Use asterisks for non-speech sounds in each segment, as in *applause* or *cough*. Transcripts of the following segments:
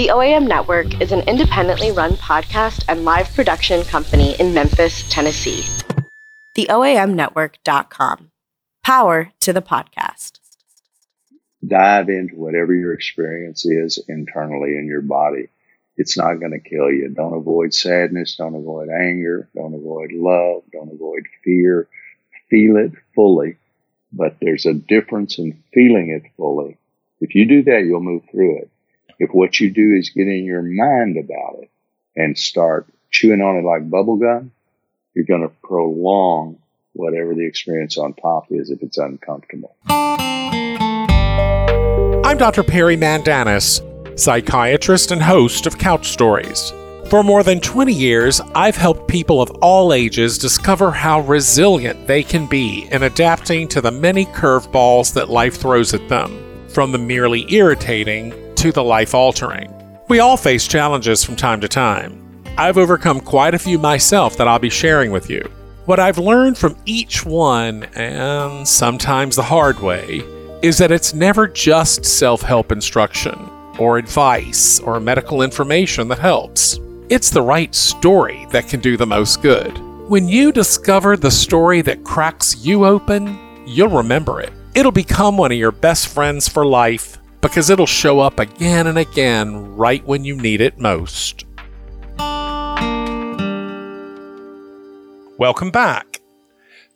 The OAM Network is an independently run podcast and live production company in Memphis, Tennessee. The TheOAMNetwork.com. Power to the podcast. Dive into whatever your experience is internally in your body. It's not going to kill you. Don't avoid sadness. Don't avoid anger. Don't avoid love. Don't avoid fear. Feel it fully. But there's a difference in feeling it fully. If you do that, you'll move through it. If what you do is get in your mind about it and start chewing on it like bubble gum, you're going to prolong whatever the experience on top is if it's uncomfortable. I'm Dr. Perry Mandanis, psychiatrist and host of Couch Stories. For more than 20 years, I've helped people of all ages discover how resilient they can be in adapting to the many curveballs that life throws at them, from the merely irritating to the life altering. We all face challenges from time to time. I've overcome quite a few myself that I'll be sharing with you. What I've learned from each one, and sometimes the hard way, is that it's never just self help instruction, or advice, or medical information that helps. It's the right story that can do the most good. When you discover the story that cracks you open, you'll remember it. It'll become one of your best friends for life because it'll show up again and again right when you need it most. Welcome back.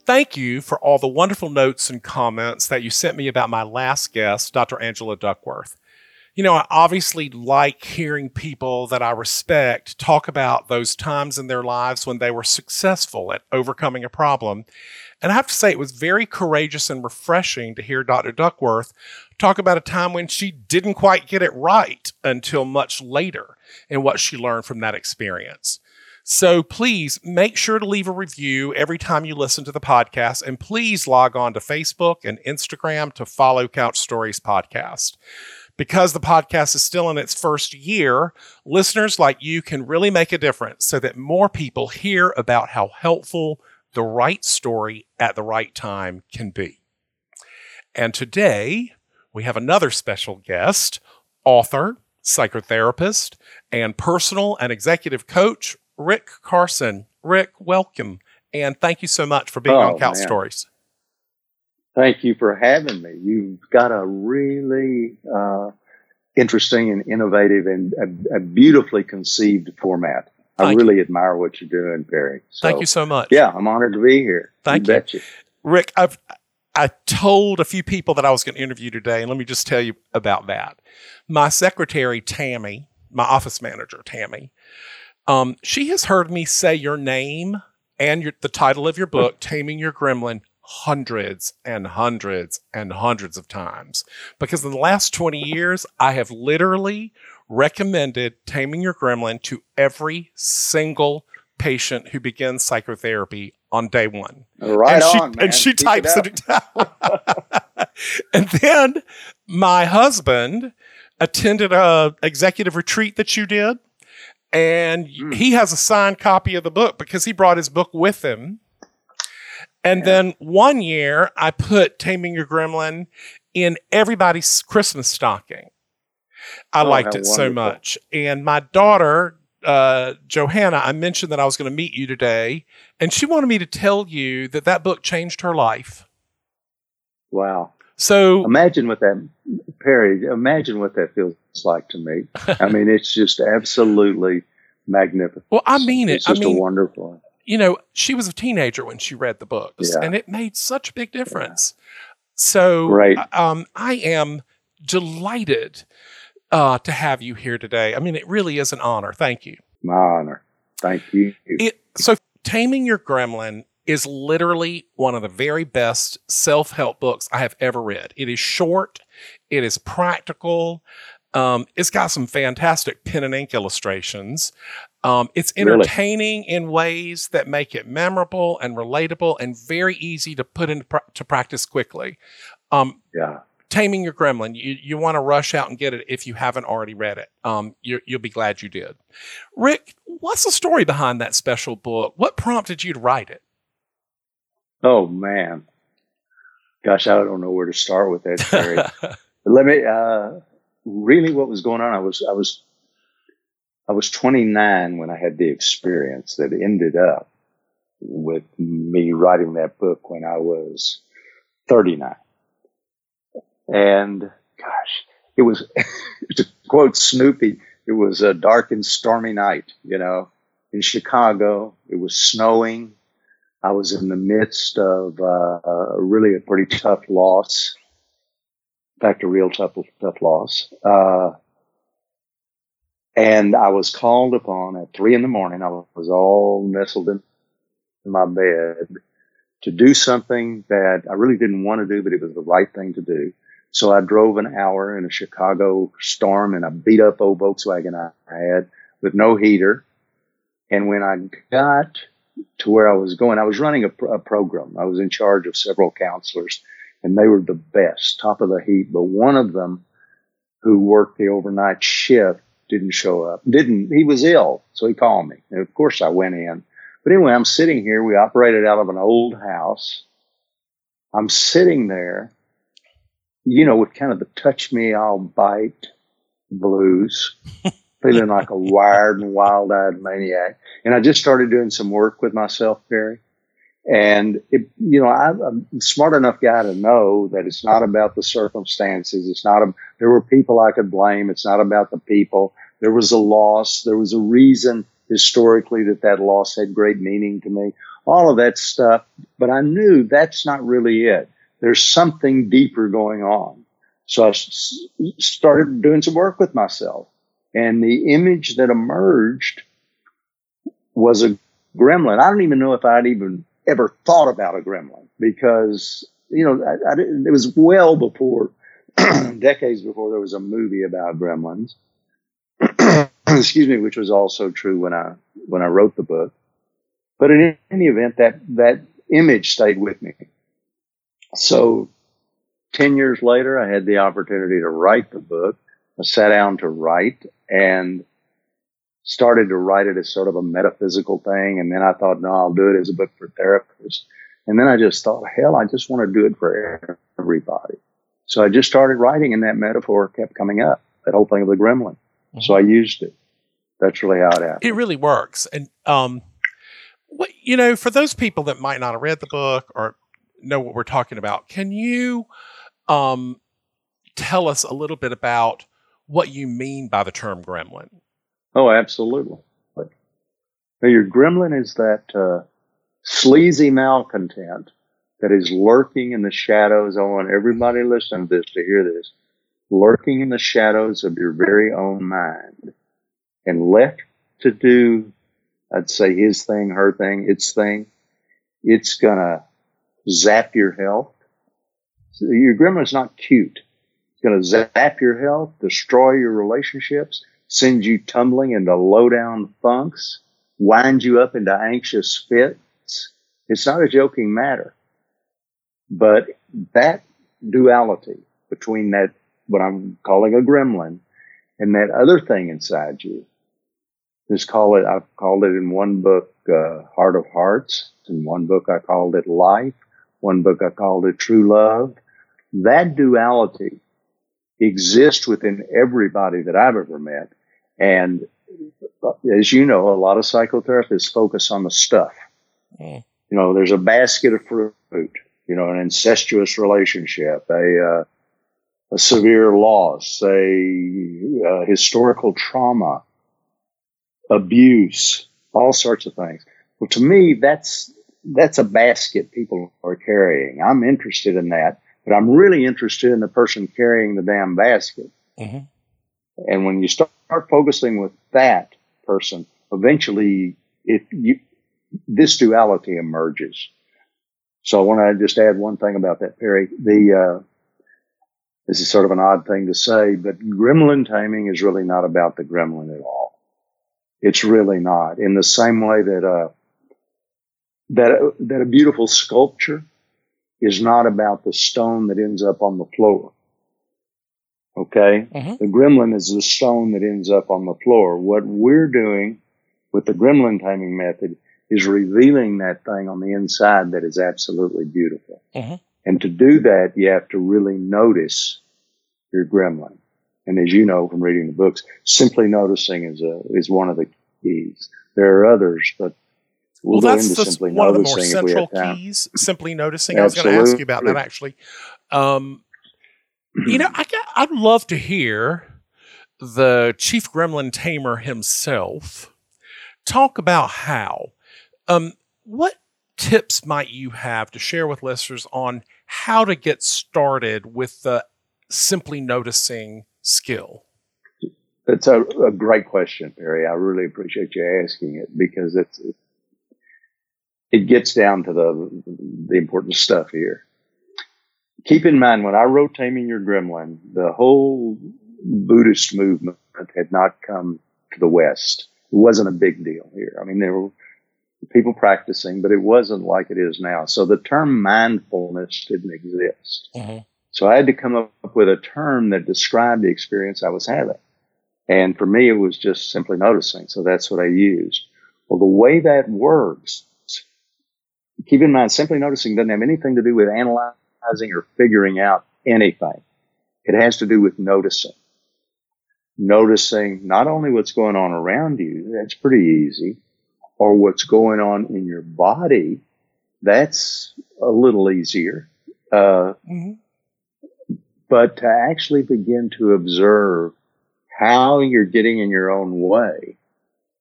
Thank you for all the wonderful notes and comments that you sent me about my last guest, Dr. Angela Duckworth. You know, I obviously like hearing people that I respect talk about those times in their lives when they were successful at overcoming a problem. And I have to say, it was very courageous and refreshing to hear Dr. Duckworth talk about a time when she didn't quite get it right until much later and what she learned from that experience. So please make sure to leave a review every time you listen to the podcast. And please log on to Facebook and Instagram to follow Couch Stories Podcast. Because the podcast is still in its first year, listeners like you can really make a difference so that more people hear about how helpful the right story at the right time can be. And today, we have another special guest, author, psychotherapist, and personal and executive coach, Rick Carson. Rick, welcome. And thank you so much for being oh, on Couch Stories. Thank you for having me. You've got a really uh, interesting and innovative and a, a beautifully conceived format. Thank I really you. admire what you're doing, Perry. So, Thank you so much. Yeah, I'm honored to be here. Thank you. you. Rick, I've I told a few people that I was going to interview today, and let me just tell you about that. My secretary, Tammy, my office manager, Tammy, um, she has heard me say your name and your, the title of your book, *laughs* Taming Your Gremlin, hundreds and hundreds and hundreds of times. Because in the last 20 years, I have literally recommended Taming Your Gremlin to every single patient who begins psychotherapy on day one. Right and she, on, man. And she Keep types it, it down. *laughs* and then my husband attended a executive retreat that you did. And mm. he has a signed copy of the book because he brought his book with him. And yeah. then one year I put Taming Your Gremlin in everybody's Christmas stocking. I oh, liked it wonderful. so much. And my daughter, uh, Johanna, I mentioned that I was going to meet you today, and she wanted me to tell you that that book changed her life. Wow. So imagine what that, Perry, imagine what that feels like to me. I mean, it's just absolutely magnificent. Well, I mean it. It's just I mean, a wonderful. You know, she was a teenager when she read the book, yeah. and it made such a big difference. Yeah. So, right. um, I am delighted uh, to have you here today. I mean, it really is an honor. Thank you. My honor. Thank you. It, so, Taming Your Gremlin is literally one of the very best self help books I have ever read. It is short, it is practical. Um, it's got some fantastic pen and ink illustrations. Um, it's entertaining really? in ways that make it memorable and relatable and very easy to put into to practice quickly. Um, yeah. Taming Your Gremlin. You, you want to rush out and get it if you haven't already read it. Um, you will be glad you did. Rick, what's the story behind that special book? What prompted you to write it? Oh man, gosh, I don't know where to start with that. Terry. *laughs* let me. Uh, really, what was going on? I was I was I was 29 when I had the experience that ended up with me writing that book when I was 39. And gosh, it was, *laughs* to quote Snoopy, it was a dark and stormy night, you know, in Chicago. It was snowing. I was in the midst of uh, really a pretty tough loss. In fact, a real tough, tough loss. Uh, and I was called upon at three in the morning. I was all nestled in my bed to do something that I really didn't want to do, but it was the right thing to do. So I drove an hour in a Chicago storm in a beat up old Volkswagen I had with no heater. And when I got to where I was going, I was running a, a program. I was in charge of several counselors and they were the best, top of the heap. But one of them who worked the overnight shift didn't show up. Didn't, he was ill. So he called me. And of course I went in. But anyway, I'm sitting here. We operated out of an old house. I'm sitting there, you know, with kind of the touch me, I'll bite blues, *laughs* feeling like a wired and wild eyed maniac. And I just started doing some work with myself, Perry. And it, you know, I, am a smart enough guy to know that it's not about the circumstances. It's not, a, there were people I could blame. It's not about the people. There was a loss. There was a reason historically that that loss had great meaning to me. All of that stuff. But I knew that's not really it. There's something deeper going on. So I s- started doing some work with myself and the image that emerged was a gremlin. I don't even know if I'd even ever thought about a gremlin because, you know, I, I it was well before, *clears throat* decades before there was a movie about gremlins. *clears throat* Excuse me, which was also true when I, when I wrote the book. But in any event, that, that image stayed with me. So 10 years later, I had the opportunity to write the book. I sat down to write and started to write it as sort of a metaphysical thing. And then I thought, no, I'll do it as a book for therapists. And then I just thought, hell, I just want to do it for everybody. So I just started writing and that metaphor kept coming up, that whole thing of the gremlin. Mm-hmm. So I used it. That's really how it happened. It really works. And, um, what, you know, for those people that might not have read the book or know what we're talking about, can you, um, tell us a little bit about what you mean by the term gremlin? Oh, absolutely. Now, your gremlin is that uh, sleazy malcontent that is lurking in the shadows. I want everybody listening to this to hear this. Lurking in the shadows of your very own mind and left to do, I'd say his thing, her thing, its thing. It's gonna zap your health. Your gremlin's not cute. It's gonna zap your health, destroy your relationships, send you tumbling into low down funks, wind you up into anxious fits. It's not a joking matter. But that duality between that, what I'm calling a gremlin and that other thing inside you, just call it, I've called it in one book, uh, Heart of Hearts. In one book, I called it Life. One book, I called it True Love. That duality exists within everybody that I've ever met. And as you know, a lot of psychotherapists focus on the stuff. Mm. You know, there's a basket of fruit, you know, an incestuous relationship, a, uh, a severe loss, a, a uh, historical trauma, abuse, all sorts of things. Well, to me, that's, that's a basket people are carrying. I'm interested in that but I'm really interested in the person carrying the damn basket. Mm-hmm. And when you start focusing with that person, eventually if you, this duality emerges. So I want to just add one thing about that, Perry. The, uh, this is sort of an odd thing to say, but gremlin taming is really not about the gremlin at all. It's really not in the same way that, uh, that, that a beautiful sculpture is not about the stone that ends up on the floor. Okay. Mm-hmm. The gremlin is the stone that ends up on the floor. What we're doing with the gremlin taming method is revealing that thing on the inside that is absolutely beautiful. Mm-hmm. And to do that, you have to really notice your gremlin. And as you know from reading the books, simply noticing is a, is one of the keys. There are others, but We'll, well that's the, one of the more central keys. Simply noticing. Absolutely. I was going to ask you about that actually. Um, you know, I I'd love to hear the chief gremlin tamer himself talk about how. Um, what tips might you have to share with listeners on how to get started with the simply noticing skill? That's a, a great question, Perry. I really appreciate you asking it because it's it gets down to the the important stuff here. Keep in mind when I wrote Taming Your Gremlin, the whole Buddhist movement had not come to the West. It wasn't a big deal here. I mean, there were people practicing, but it wasn't like it is now. So the term mindfulness didn't exist. Mm-hmm. So I had to come up with a term that described the experience I was having. And for me, it was just simply noticing. So that's what I used. Well, the way that works, keep in mind, simply noticing doesn't have anything to do with analyzing or figuring out anything. It has to do with noticing. Noticing not only what's going on around you, that's pretty easy, or what's going on in your body, that's a little easier. Uh, mm-hmm. But to actually begin to observe how you're getting in your own way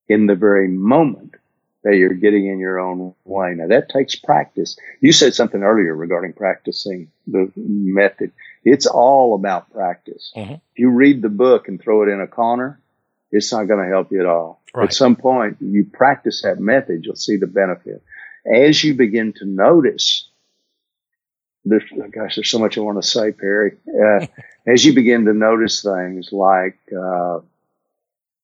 in the very moment that you're getting in your own way. Now that takes practice. You said something earlier regarding practicing the method. It's all about practice. Mm-hmm. If you read the book and throw it in a corner, it's not going to help you at all. Right. At some point, you practice that method, you'll see the benefit. As you begin to notice, there's, gosh, there's so much I want to say, Perry. Uh, *laughs* as you begin to notice things like uh,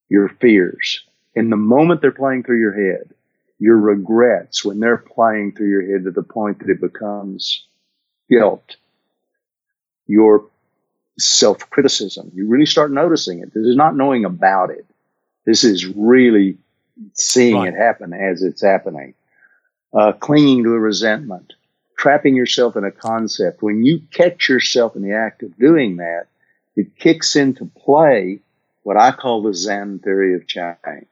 your fears, in the moment they're playing through your head, your regrets when they're playing through your head to the point that it becomes guilt, your self criticism, you really start noticing it. This is not knowing about it. This is really seeing right. it happen as it's happening. Uh, clinging to a resentment, trapping yourself in a concept. When you catch yourself in the act of doing that, it kicks into play what I call the Zen theory of change,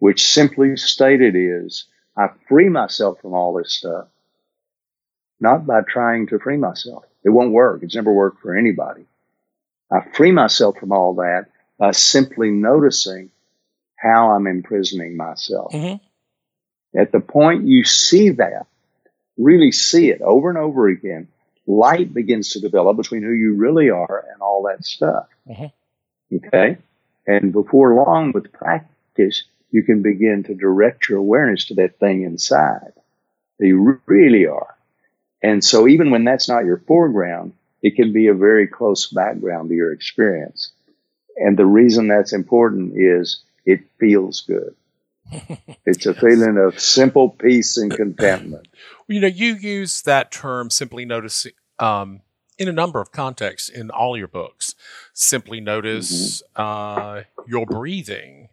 which simply stated is I free myself from all this stuff, not by trying to free myself. It won't work. It's never worked for anybody. I free myself from all that by simply noticing how I'm imprisoning myself. Mm-hmm. At the point you see that, really see it over and over again, light begins to develop between who you really are and all that stuff. Mm-hmm. Okay? And before long, with practice, you can begin to direct your awareness to that thing inside that you really are. And so even when that's not your foreground, it can be a very close background to your experience. And the reason that's important is it feels good. *laughs* it's a feeling of simple peace and contentment. *clears throat* You know, you use that term simply noticing um, in a number of contexts in all your books. Simply notice mm-hmm. uh, your breathing.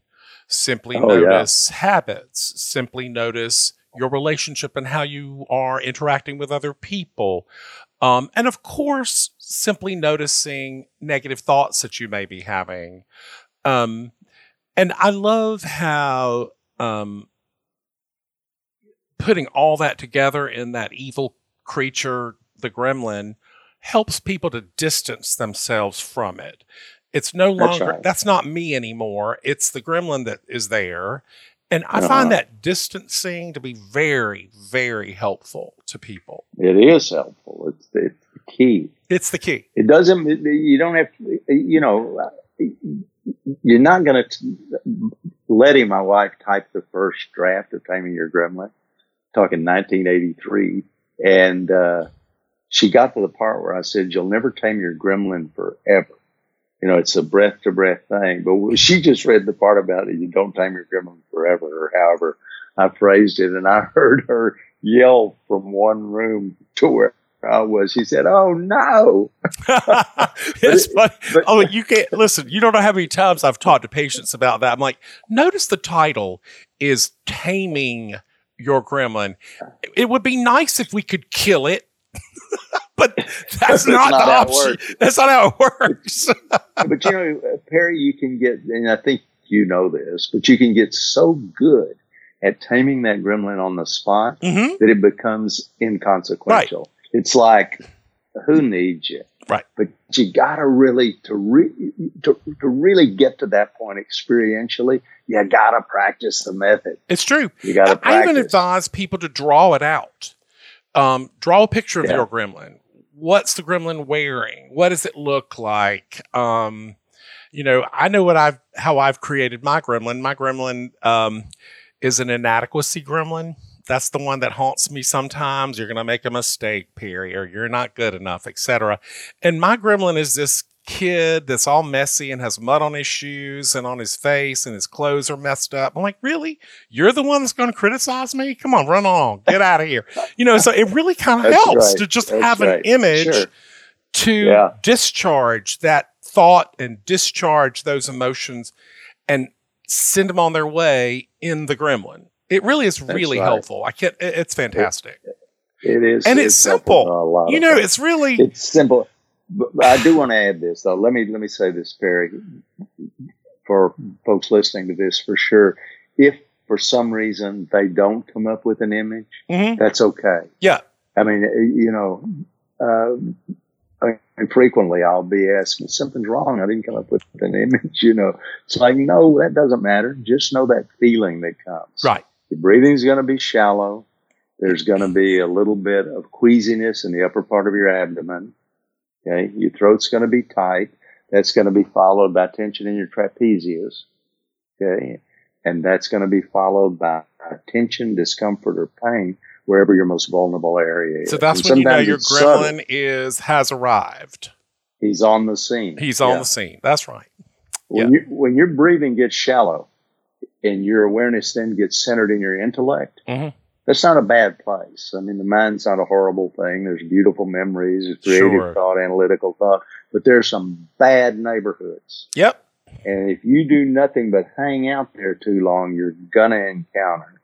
Simply oh, notice yeah. habits. Simply notice your relationship and how you are interacting with other people. Um, and of course, simply noticing negative thoughts that you may be having. Um, and I love how um, putting all that together in that evil creature, the gremlin, helps people to distance themselves from it. It's no longer, that's, not me anymore. It's the gremlin that is there. And I uh-huh. find that distancing to be very, very helpful to people. It is helpful. It's, it's the key. It's the key. It doesn't, you don't have, you know, you're not going to, letting my wife type the first draft of Taming Your Gremlin, talking 1983. And, uh, she got to the part where I said, you'll never tame your gremlin forever you know, it's a breath to breath thing. But she just read the part about it. You don't tame your gremlin forever, or however I phrased it. And I *laughs* heard her yell from one room to where I was. She said, "Oh no!" *laughs* it's funny. But, oh, you can't listen. You don't know how many times I've talked to patients about that. I'm like, notice the title is "Taming Your Gremlin." It would be nice if we could kill it. *laughs* but *laughs* that's, not, not the how option. That's not how it works. *laughs* but you know, Perry, you can get, and I think you know this, but you can get so good at taming that gremlin on the spot hmm that it becomes inconsequential. It's like, who needs you? Right. But you got to really to, re- to to really get to that point experientially. You got to practice the method. It's true. You got to I even advise people to draw it out. Um, draw a picture of Yeah. your gremlin. What's the gremlin wearing? What does it look like? Um, you know, I know what I've how I've created my gremlin. My gremlin um, is an inadequacy gremlin. That's the one that haunts me sometimes. You're going to make a mistake, Perry, or you're not good enough, etc. And my gremlin is this kid that's all messy and has mud on his shoes and on his face and his clothes are messed up. I'm like, really? You're the one that's going to criticize me? Come on, run on, get out of here. You know, so it really kind of *laughs* helps right. to just That's have an image Sure. to Yeah. discharge that thought and discharge those emotions and send them on their way in the gremlin. It really is really right. helpful. I can't. it- It's fantastic. It is, And it's helpful simple. You know, it's really it's simple. But but I do want to add this though. Let me let me say this, Perry, for folks listening to this for sure. If for some reason they don't come up with an image, Mhm. that's okay. yeah. I mean, you know, uh, I mean, frequently I'll be asked, something's wrong. I didn't come up with an image, *laughs* you know. It's like, no, that doesn't matter. Just know that feeling that comes. Right. Your breathing's going to be shallow. There's going to be a little bit of queasiness in the upper part of your abdomen. Okay. Your throat's going to be tight. That's going to be followed by tension in your trapezius. Okay. And that's going to be followed by tension, discomfort, or pain wherever your most vulnerable area is. So that's And when you know your gremlin is has arrived. He's on the scene. He's on Yeah. the scene. That's right. When, you, when your breathing gets shallow and your awareness then gets centered in your intellect, Mhm. That's not a bad place. I mean, the mind's not a horrible thing. There's beautiful memories, there's creative Sure. thought, analytical thought, but there's some bad neighborhoods. Yep. And if you do nothing but hang out there too long, you're gonna encounter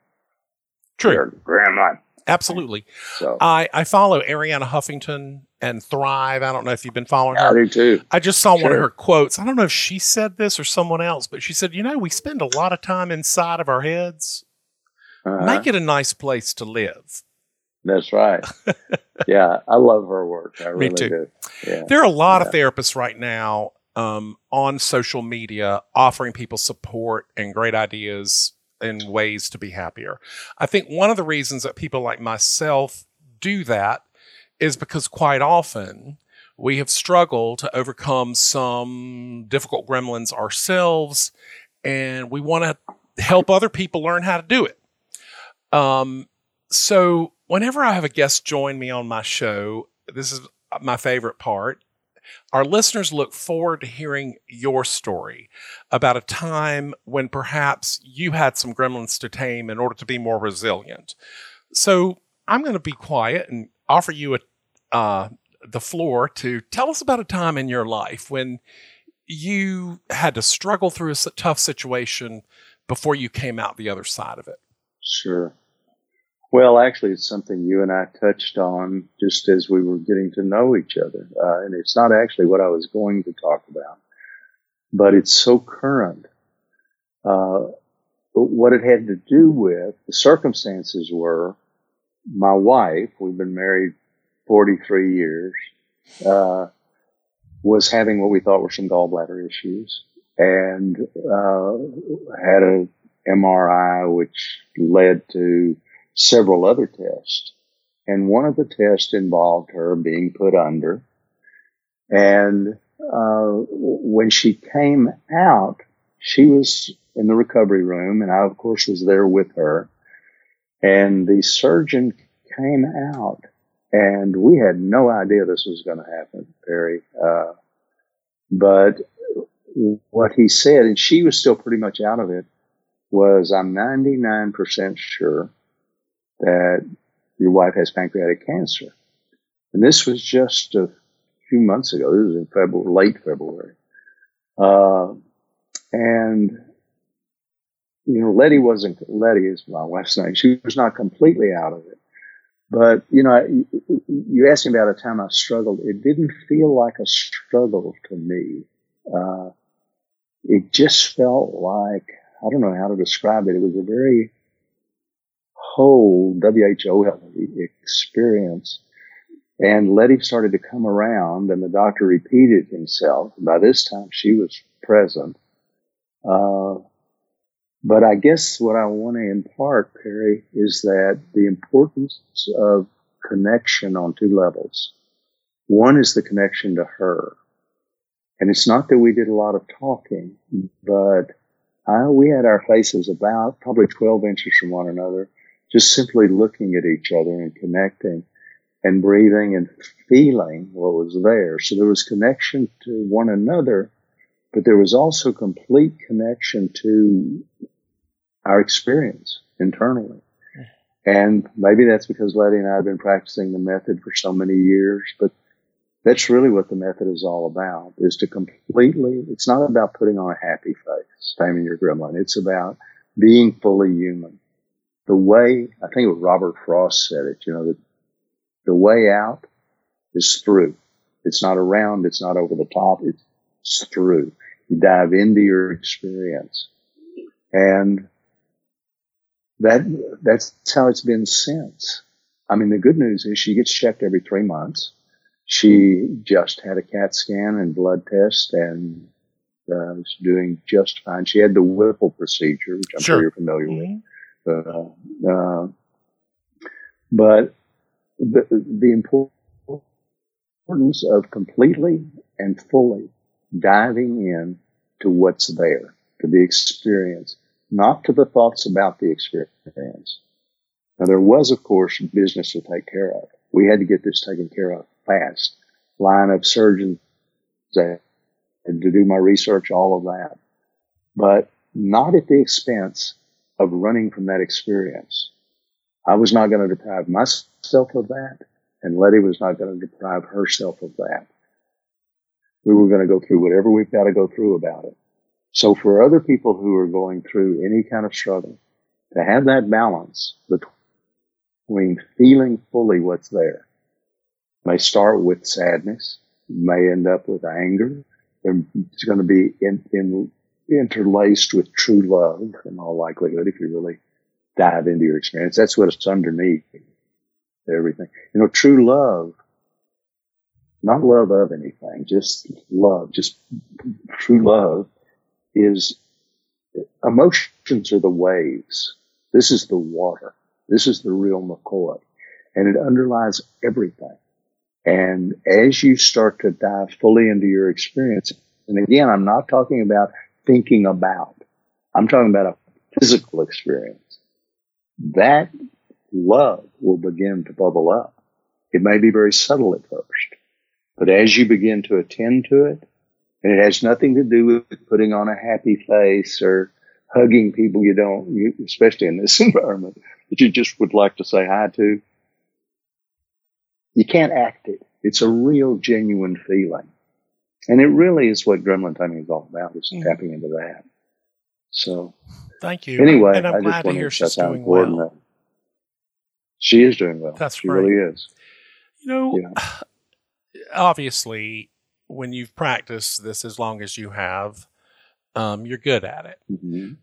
True. gremlin. Absolutely. So I, I follow Arianna Huffington and Thrive. I don't know if you've been following I her. do too. I just saw one of her quotes. I don't know if she said this or someone else, but she said, You know, we spend a lot of time inside of our heads. Uh-huh. Make it a nice place to live. That's right. *laughs* yeah, I love her work. I Me really too. do. Yeah. There are a lot of therapists right now um, on social media offering people support and great ideas and ways to be happier. I think one of the reasons that people like myself do that is because quite often we have struggled to overcome some difficult gremlins ourselves and we want to help other people learn how to do it. Um, so whenever I have a guest join me on my show, this is my favorite part. Our listeners look forward to hearing your story about a time when perhaps you had some gremlins to tame in order to be more resilient. So I'm going to be quiet and offer you a, uh, the floor to tell us about a time in your life when you had to struggle through a tough situation before you came out the other side of it. Sure. Well, actually, it's something you and I touched on just as we were getting to know each other. Uh, and it's not actually what I was going to talk about, but it's so current. Uh, what it had to do with the circumstances were my wife, we've been married 43 years, uh, was having what we thought were some gallbladder issues and uh, had a MRI, which led to several other tests. And one of the tests involved her being put under. And uh, when she came out, she was in the recovery room, and I, of course, was there with her. And the surgeon came out, and we had no idea this was going to happen, Perry. Uh, but what he said, and she was still pretty much out of it, was I'm 99% sure that your wife has pancreatic cancer. And this was just a few months ago. This was in February, late February. Uh, and, you know, Letty wasn't, Letty is my wife's name. She was not completely out of it, But, you know, you asked me about a time I struggled. It didn't feel like a struggle to me. Uh, it just felt like, I don't know how to describe it. It was a very whole WHO experience. And Letty started to come around and the doctor repeated himself. By this time she was present. Uh, but I guess what I want to impart, Perry, is that the importance of connection on two levels. One is the connection to her. And it's not that we did a lot of talking, but I, we had our faces about probably 12 inches from one another, just simply looking at each other and connecting and breathing and feeling what was there. So there was connection to one another, but there was also complete connection to our experience internally. And maybe that's because Letty and I have been practicing the method for so many years, but that's really what the method is all about is to completely, it's not about putting on a happy face, taming your gremlin. It's about being fully human. The way, I think it was Robert Frost said it, you know, the, the way out is through. It's not around. It's not over the top. It's through. You dive into your experience and that that's how it's been since. I mean, the good news is she gets checked every three months. She just had a CAT scan and blood test and uh, is doing just fine. She had the Whipple procedure, which I'm sure, sure you're familiar mm-hmm. with. Uh, but the, the importance of completely and fully diving in to what's there, to the experience, not to the thoughts about the experience. Now there was, of course, business to take care of. We had to get this taken care of fast. Line of surgeons and to do my research, all of that, but not at the expense of running from that experience. I was not going to deprive myself of that, and Letty was not going to deprive herself of that. We were going to go through whatever we've got to go through about it. So for other people who are going through any kind of struggle, to have that balance between feeling fully what's there may start with sadness, may end up with anger. It's going to be in, in, interlaced with true love in all likelihood if you really dive into your experience. That's what it's underneath everything. You know, true love, not love of anything, just love, just true love is emotions are the waves. This is the water. This is the real McCoy. And it underlies everything. And as you start to dive fully into your experience, and again, I'm not talking about thinking about, I'm talking about a physical experience. That love will begin to bubble up. It may be very subtle at first, but as you begin to attend to it, and it has nothing to do with putting on a happy face or hugging people you don't, especially in this *laughs* environment, that you just would like to say hi to. You can't act it. It's a real, genuine feeling. And it really is what gremlin taming is all about, is mm. tapping into that. So. Thank you. Anyway, and I'm I glad just to hear she's doing well. That. She is doing well. That's she great. really is. You know, yeah. *sighs* obviously, when you've practiced this as long as you have, um, you're good at it. Mm-hmm.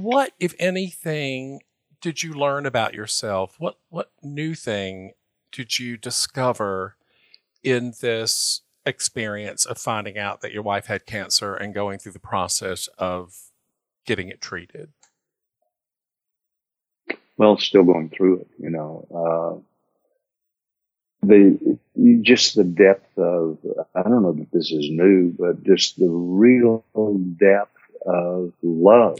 What, if anything, did you learn about yourself? What what new thing did you discover in this experience of finding out that your wife had cancer and going through the process of getting it treated? Well, still going through it, you know. Uh, the just the depth of I don't know that this is new, but just the real depth of love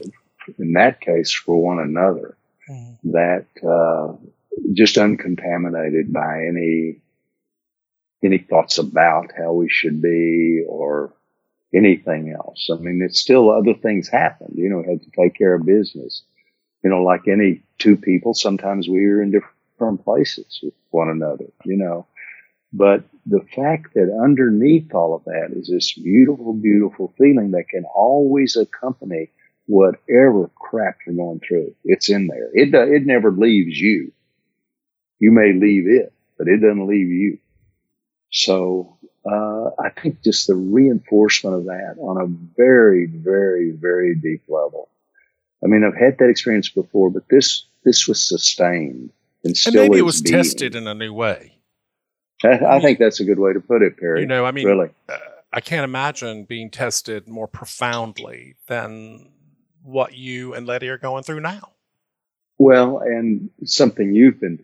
in that case for one another mm. that uh, just uncontaminated by any any thoughts about how we should be or anything else. I mean, it's still other things happened. You know, we had to take care of business. You know, like any two people, sometimes we are in different different places with one another, you know. But the fact that underneath all of that is this beautiful, beautiful feeling that can always accompany whatever crap you're going through. It's in there. It it never leaves you. You may leave it, but it doesn't leave you. So uh, I think just the reinforcement of that on a very, very, very deep level. I mean, I've had that experience before, but this this was sustained and still. And maybe it was being. tested in a new way. I, I, think that's a good way to put it, Perry. You know, I mean, really, uh, I can't imagine being tested more profoundly than what you and Letty are going through now. Well, and something you've been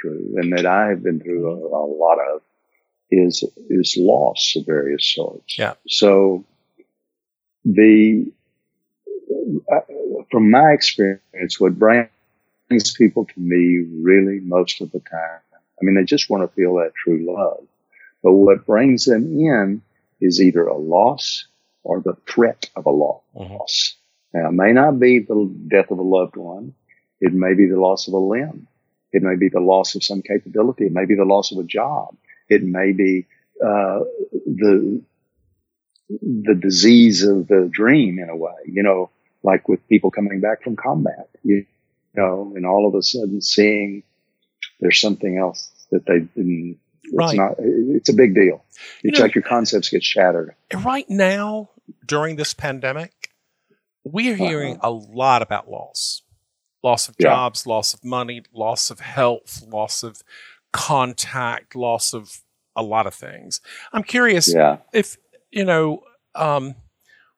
through, and that I have been through a, a lot of, is is loss of various sorts. Yeah. So the from my experience, what brings people to me really most of the time, I mean, they just want to feel that true love. But what brings them in is either a loss or the threat of a loss. Mm-hmm. Now, it may not be the death of a loved one. It may be the loss of a limb. It may be the loss of some capability. It may be the loss of a job. It may be uh, the the disease of the dream in a way. You know, like with people coming back from combat. You know, and all of a sudden seeing there's something else that they didn't. It's right. not. It's a big deal. It's you know, like your concepts get shattered. Right now, during this pandemic, we are hearing uh-huh. a lot about loss loss of jobs, yeah. loss of money, loss of health, loss of contact, loss of a lot of things. I'm curious yeah. if you know um,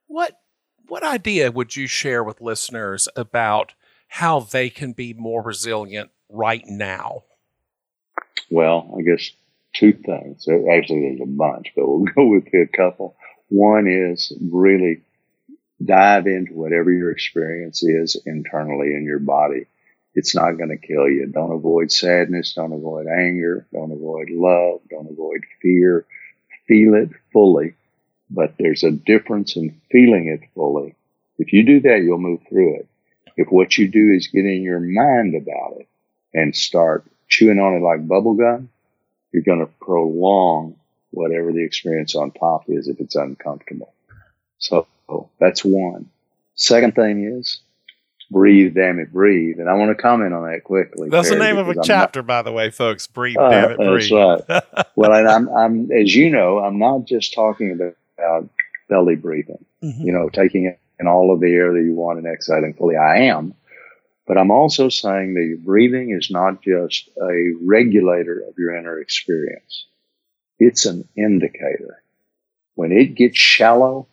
what what idea would you share with listeners about how they can be more resilient right now? Well, I guess two things. Actually, there's a bunch, but we'll *laughs* go with a couple. One is really dive into whatever your experience is internally in your body. It's not going to kill you. Don't avoid sadness. Don't avoid anger. Don't avoid love. Don't avoid fear. Feel it fully. But there's a difference in feeling it fully. If you do that, you'll move through it. If what you do is get in your mind about it and start chewing on it like bubble gum, you're going to prolong whatever the experience on top is if it's uncomfortable. So that's one. Second thing is breathe, damn it, breathe. And I want to comment on that quickly. That's Perry, the name of a chapter, not, by the way, folks. Breathe, uh, damn it, breathe. That's right. *laughs* well, and I'm, I'm, as you know, I'm not just talking about belly breathing, mm-hmm. you know, taking in all of the air that you want and exhaling fully. I am. But I'm also saying that your breathing is not just a regulator of your inner experience. It's an indicator. When it gets shallow,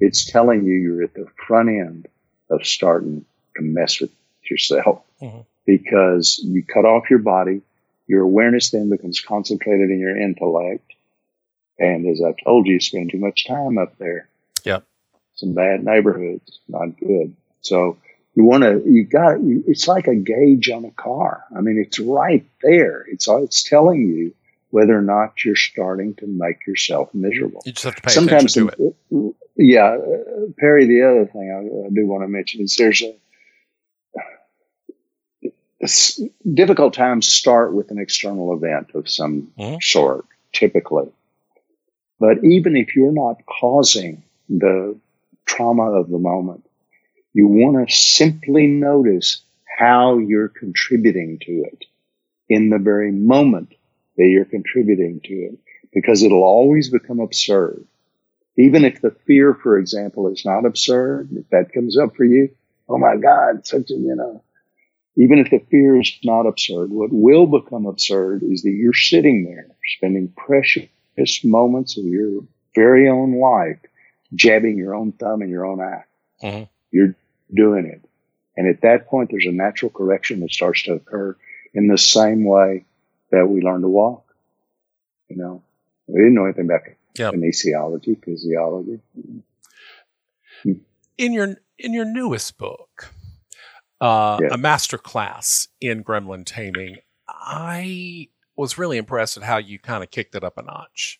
it's telling you you're at the front end of starting to mess with yourself mm-hmm. because you cut off your body. Your awareness then becomes concentrated in your intellect. And as I've told you, you spend too much time up there. Yep. Some bad neighborhoods, not good. So you want to, you got, it's like a gauge on a car. I mean, it's right there. It's, it's telling you whether or not you're starting to make yourself miserable. You just have to pay Sometimes attention to it. Yeah, Perry. The other thing I, I do want to mention is there's a difficult times start with an external event of some mm-hmm. sort, typically. But even if you're not causing the trauma of the moment, you want to simply notice how you're contributing to it in the very moment that you're contributing to it because it'll always become absurd. Even if the fear, for example, is not absurd, if that comes up for you, oh my God, such a, you know, even if the fear is not absurd, what will become absurd is that you're sitting there spending precious moments of your very own life jabbing your own thumb in your own eye. Mm-hmm. You're doing it. And at that point, there's a natural correction that starts to occur in the same way that we learn to walk. You know, we didn't know anything about yep. kinesiology, physiology. In your in your newest book, uh, a master class in gremlin taming, I was really impressed at how you kind of kicked it up a notch.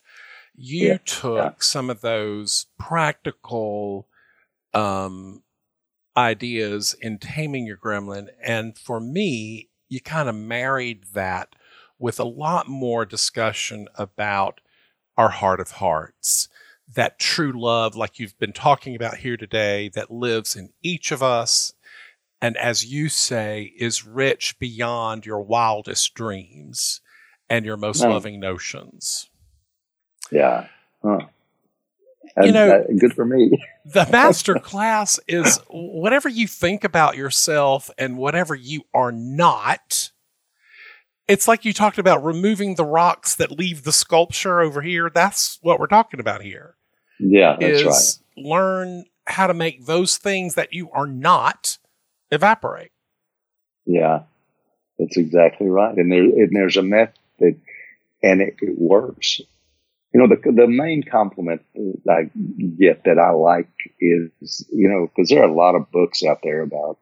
You yeah. took yeah. some of those practical um, ideas in taming your gremlin, and for me, you kind of married that with a lot more discussion about our heart of hearts, that true love, like you've been talking about here today, that lives in each of us. And as you say, is rich beyond your wildest dreams and your most loving notions. Yeah. Huh. You know- good for me. *laughs* The master class is whatever you think about yourself and whatever you are not. It's like you talked about removing the rocks that leave the sculpture over here. That's what we're talking about here. Yeah, that's right. learn how to make those things that you are not evaporate. Yeah, that's exactly right. And, there, and there's a method, and it, it works. You know, the the main compliment I get that I like is, you know, because there are a lot of books out there about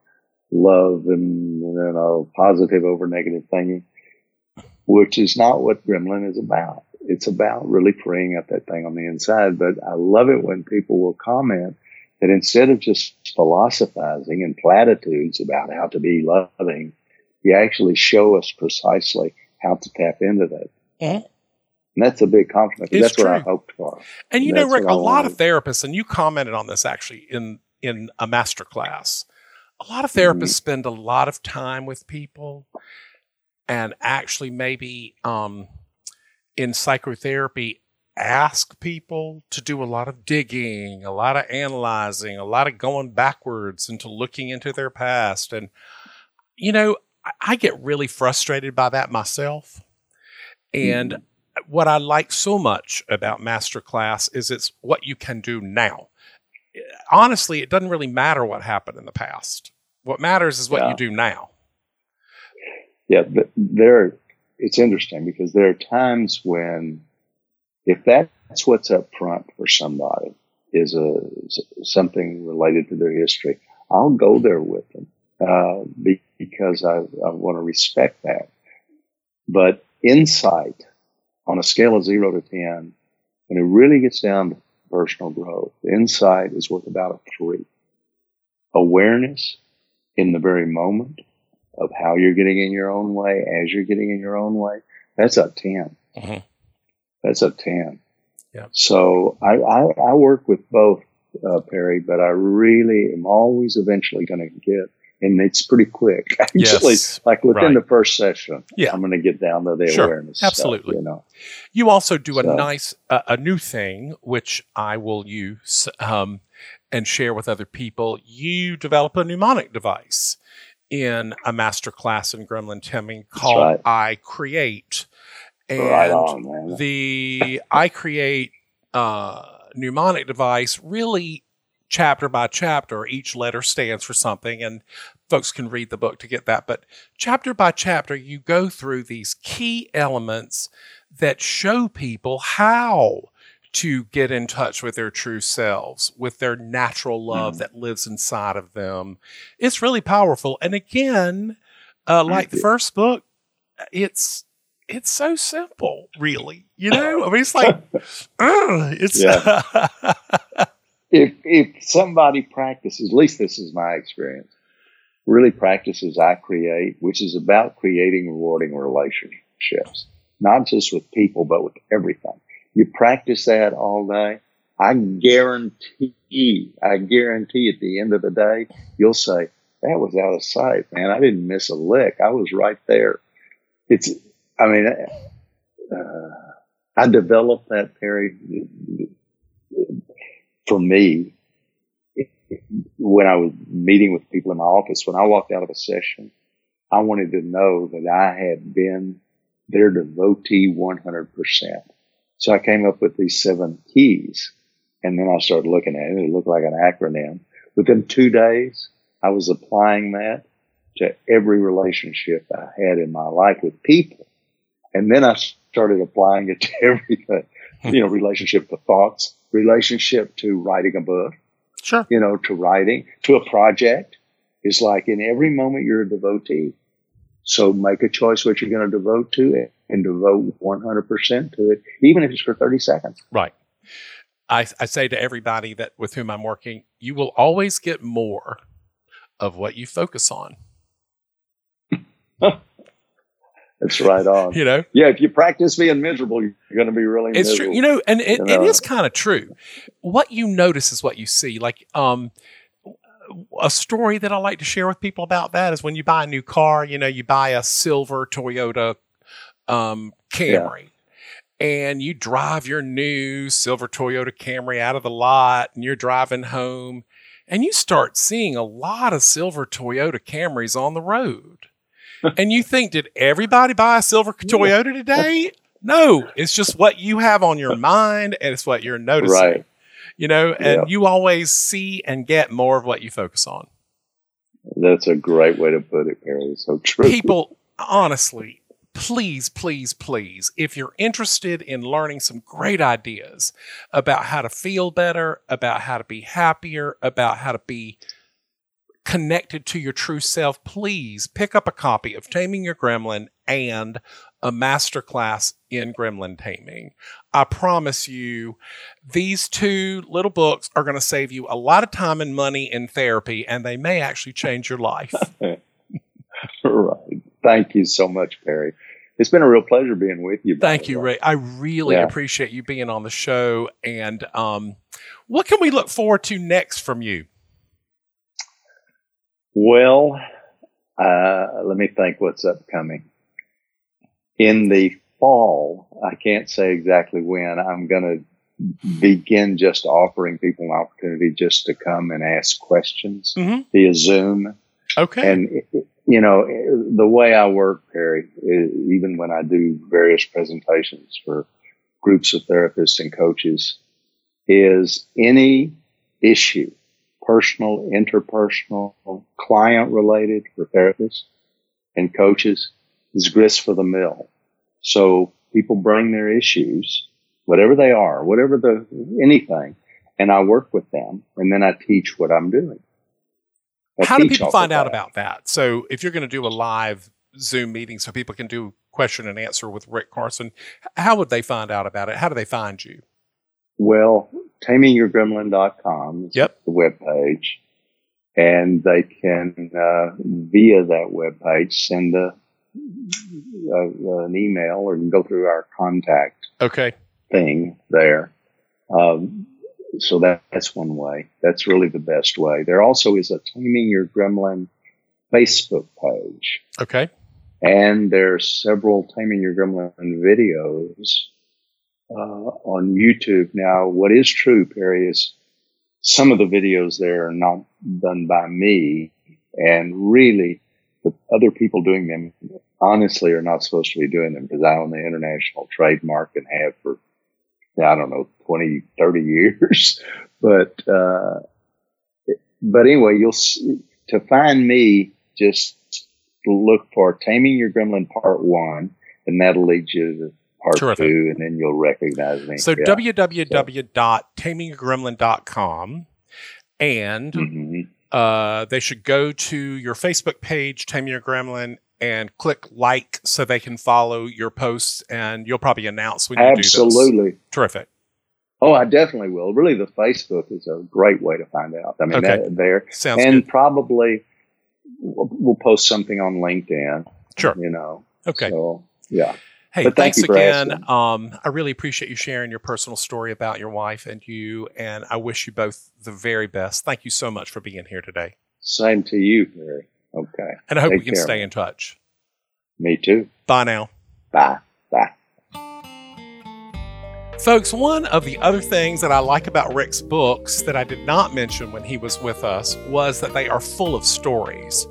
love and you know positive over negative thinking, which is not what Gremlin is about. It's about really freeing up that thing on the inside. But I love it when people will comment that instead of just philosophizing and platitudes about how to be loving, you actually show us precisely how to tap into that. And that's a big compliment. It's That's what I true. hoped for. And you know, Rick, a lot of therapists, and you commented on this actually in in a master class. A lot of Mm-hmm. therapists spend a lot of time with people, and actually maybe um, in psychotherapy ask people to do a lot of digging, a lot of analyzing, a lot of going backwards into looking into their past, and you know, I, I get really frustrated by that myself, and Mm-hmm. what I like so much about Masterclass is it's what you can do now. Honestly, it doesn't really matter what happened in the past. What matters is what Yeah. you do now. Yeah, but there, it's interesting because there are times when, if that's what's up front for somebody, is a something related to their history, I'll go there with them uh, because I, I want to respect that. But insight on a scale of zero to ten, when it really gets down to personal growth, insight is worth about a three. Awareness in the very moment of how you're getting in your own way as you're getting in your own way, that's a 10. Mhm. That's a 10. Yeah. So I, I, I work with both, uh, Perry, but I really am always eventually going to get, and it's pretty quick. *laughs* Actually, Yes, like within right. the first session, Yeah. I'm going to get down to the Sure, awareness. stuff, absolutely. you know, You also do a nice, uh, a new thing, which I will use um, and share with other people. You develop a mnemonic device in a master class in Gremlin Taming called right. I Create. And right on, the I Create uh, mnemonic device really chapter by chapter, each letter stands for something, and folks can read the book to get that. But chapter by chapter, you go through these key elements that show people how to get in touch with their true selves, with their natural love Mhm. that lives inside of them. It's really powerful. And again, uh, like the first book, it's it's so simple, really. You know, I mean, it's like, *laughs* ugh, it's *laughs* if if somebody practices, at least this is my experience, really practices I create, which is about creating rewarding relationships, not just with people, but with everything. You practice that all day. I guarantee, I guarantee at the end of the day, you'll say, that was out of sight, man. I didn't miss a lick. I was right there. It's, I mean, uh, I developed that very, for me, when I was meeting with people in my office, when I walked out of a session, I wanted to know that I had been their devotee 100%. So I came up with these seven keys and then I started looking at it. It looked like an acronym. Within two days, I was applying that to every relationship I had in my life with people. And then I started applying it to *laughs* everything, you know, relationship to thoughts, relationship to writing a book, sure. you know, to writing, to a project. It's like in every moment you're a devotee. So make a choice what you're going to devote to it and devote 100% to it, even if it's for 30 seconds. Right. I, I say to everybody that with whom I'm working, you will always get more of what you focus on. *laughs* That's right on. You know, Yeah, if you practice being miserable, you're going to be really it's miserable. true. You know, and it, You know. is kind of true. What you notice is what you see. Like, um, a story that I like to share with people about that is when you buy a new car, you know, you buy a silver Toyota um, Camry. Yeah. And you drive your new silver Toyota Camry out of the lot and you're driving home and you start seeing a lot of silver Toyota Camrys on the road. And you think, did everybody buy a silver *laughs* Toyota today? No, it's just what you have on your mind and it's what you're noticing. Right. You know, and yep. you always see and get more of what you focus on. That's a great way to put it, Perry. So true. People, honestly, please, please, please, if you're interested in learning some great ideas about how to feel better, about how to be happier, about how to be connected to your true self, please pick up a copy of Taming Your Gremlin and a masterclass in gremlin taming. I promise you, these two little books are going to save you a lot of time and money in therapy, and they may actually change your life. *laughs* right. Thank you so much, Perry. It's been a real pleasure being with you. Thank you, Ray. I really yeah. appreciate you being on the show. And um, what can we look forward to next from you? Well, uh, let me think what's upcoming. In the fall, I can't say exactly when, I'm going to begin just offering people an opportunity just to come and ask questions mm-hmm. via Zoom. Okay. And, you know, the way I work, Perry, even when I do various presentations for groups of therapists and coaches, is any issue personal, interpersonal, client related for therapists and coaches is grist for the mill. So people bring their issues, whatever they are, whatever the, anything, and I work with them and then I teach what I'm doing. I How do people find out about that? So if you're going to do a live Zoom meeting so people can do question and answer with Rick Carson, how would they find out about it? How do they find you? Well, tamingyourgremlin.com yep. the web page. And they can, uh, via that web page, send a, a, an email or go through our contact okay. thing there. Um, so that, that's one way. That's really the best way. There also is a Taming Your Gremlin Facebook page. Okay. And there's several Taming Your Gremlin videos on YouTube. Now, what is true, Perry, is some of the videos there are not done by me, and really, the other people doing them honestly are not supposed to be doing them because I own the international trademark and have for I don't know 20, 30 *laughs* years. but uh, but anyway, you'll see, to find me just look for Taming Your Gremlin Part One, and that'll lead you to part Terrific. two, and then you'll recognize me. So yeah. www.tamingyourgremlin.com, and mm-hmm. uh, they should go to your Facebook page, Taming Your Gremlin, and click like so they can follow your posts, and you'll probably announce when you Absolutely. do Absolutely. Terrific. Oh, I definitely will. Really, the Facebook is a great way to find out. I mean, okay. that, there Sounds and good. probably we'll, we'll, post something on LinkedIn. Sure. You know. Okay. So yeah. Hey, but thanks again. Um, I really appreciate you sharing your personal story about your wife and you, and I wish you both the very best. Thank you so much for being here today. Same to you, Perry. Okay. And I hope Take we can care, stay in touch. Me too. Bye now. Bye. Bye. Folks, one of the other things that I like about Rick's books that I did not mention when he was with us was that they are full of stories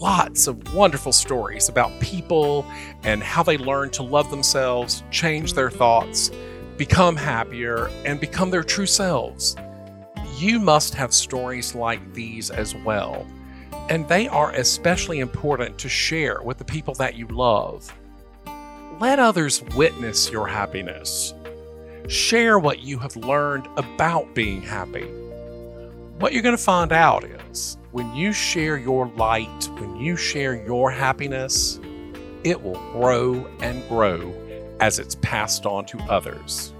lots of wonderful stories about people and how they learn to love themselves, change their thoughts, become happier, and become their true selves. You must have stories like these as well, and they are especially important to share with the people that you love. Let others witness your happiness. Share what you have learned about being happy. What you're going to find out is when you share your light, when you share your happiness, it will grow and grow as it's passed on to others.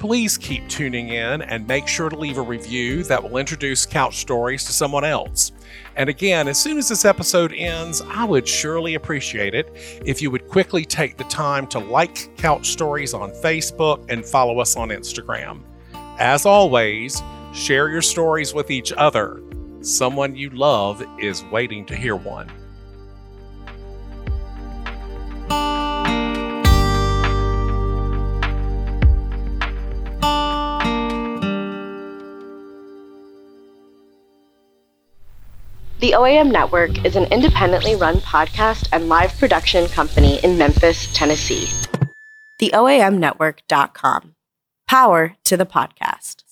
Please keep tuning in and make sure to leave a review that will introduce Couch Stories to someone else. And again, as soon as this episode ends, I would surely appreciate it if you would quickly take the time to like Couch Stories on Facebook and follow us on Instagram. As always, share your stories with each other someone you love is waiting to hear one. The OAM Network is an independently run podcast and live production company in Memphis, Tennessee. TheOAMNetwork.com. Power to the podcast.